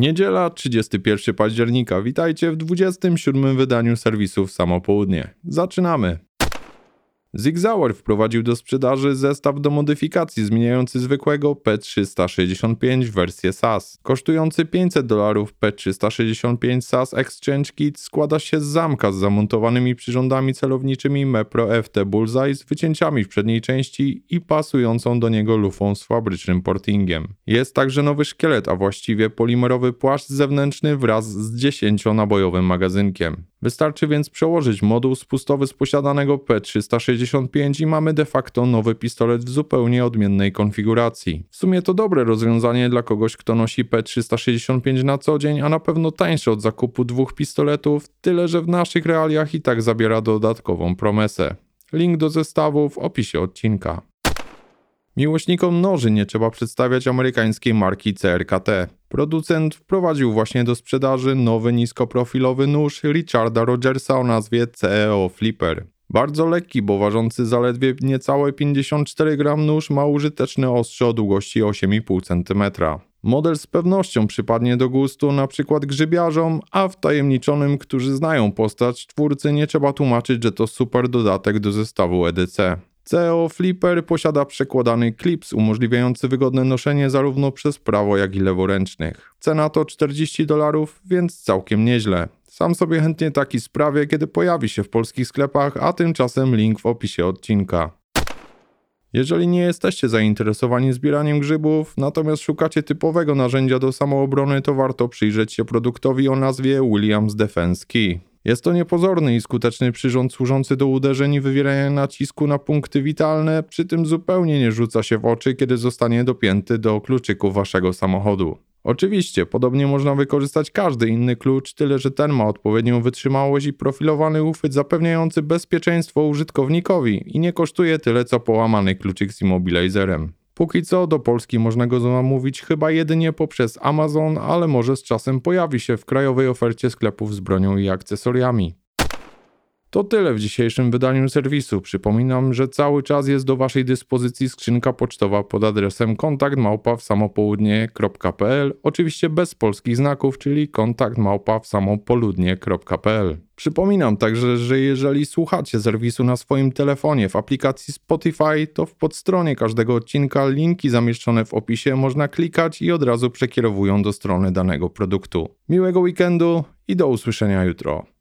Niedziela, 31 października. Witajcie w 27 wydaniu serwisów Samopołudnie. Zaczynamy! Zigzauer wprowadził do sprzedaży zestaw do modyfikacji zmieniający zwykłego P365 w wersję SAS. Kosztujący 500 dolarów P365 SAS Exchange Kit składa się z zamka z zamontowanymi przyrządami celowniczymi Mepro FT Bullseye z wycięciami w przedniej części i pasującą do niego lufą z fabrycznym portingiem. Jest także nowy szkielet, a właściwie polimerowy płaszcz zewnętrzny wraz z 10-nabojowym magazynkiem. Wystarczy więc przełożyć moduł spustowy z posiadanego P365 i mamy de facto nowy pistolet w zupełnie odmiennej konfiguracji. W sumie to dobre rozwiązanie dla kogoś, kto nosi P365 na co dzień, a na pewno tańsze od zakupu dwóch pistoletów, tyle że w naszych realiach i tak zabiera dodatkową promesę. Link do zestawu w opisie odcinka. Miłośnikom noży nie trzeba przedstawiać amerykańskiej marki CRKT. Producent wprowadził właśnie do sprzedaży nowy niskoprofilowy nóż Richarda Rogersa o nazwie CEO Flipper. Bardzo lekki, bo ważący zaledwie niecałe 54 gram nóż ma użyteczne ostrze o długości 8,5 cm. Model z pewnością przypadnie do gustu na przykład grzybiarzom, a wtajemniczonym, którzy znają postać twórcy nie trzeba tłumaczyć, że to super dodatek do zestawu EDC. CEO Flipper posiada przekładany klips umożliwiający wygodne noszenie zarówno przez prawo, jak i leworęcznych. Cena to 40 dolarów, więc całkiem nieźle. Sam sobie chętnie taki sprawię, kiedy pojawi się w polskich sklepach, a tymczasem link w opisie odcinka. Jeżeli nie jesteście zainteresowani zbieraniem grzybów, natomiast szukacie typowego narzędzia do samoobrony, to warto przyjrzeć się produktowi o nazwie Williams Defense Key. Jest to niepozorny i skuteczny przyrząd służący do uderzeń i wywierania nacisku na punkty witalne, przy tym zupełnie nie rzuca się w oczy, kiedy zostanie dopięty do kluczyków waszego samochodu. Oczywiście, podobnie można wykorzystać każdy inny klucz, tyle że ten ma odpowiednią wytrzymałość i profilowany uchwyt zapewniający bezpieczeństwo użytkownikowi i nie kosztuje tyle co połamany kluczyk z immobilizerem. Póki co do Polski można go zamówić chyba jedynie poprzez Amazon, ale może z czasem pojawi się w krajowej ofercie sklepów z bronią i akcesoriami. To tyle w dzisiejszym wydaniu serwisu. Przypominam, że cały czas jest do Waszej dyspozycji skrzynka pocztowa pod adresem kontaktmałpa.samopoludnie.pl oczywiście bez polskich znaków, czyli kontaktmałpa.samopoludnie.pl Przypominam także, że jeżeli słuchacie serwisu na swoim telefonie w aplikacji Spotify, to w podstronie każdego odcinka linki zamieszczone w opisie można klikać i od razu przekierowują do strony danego produktu. Miłego weekendu i do usłyszenia jutro.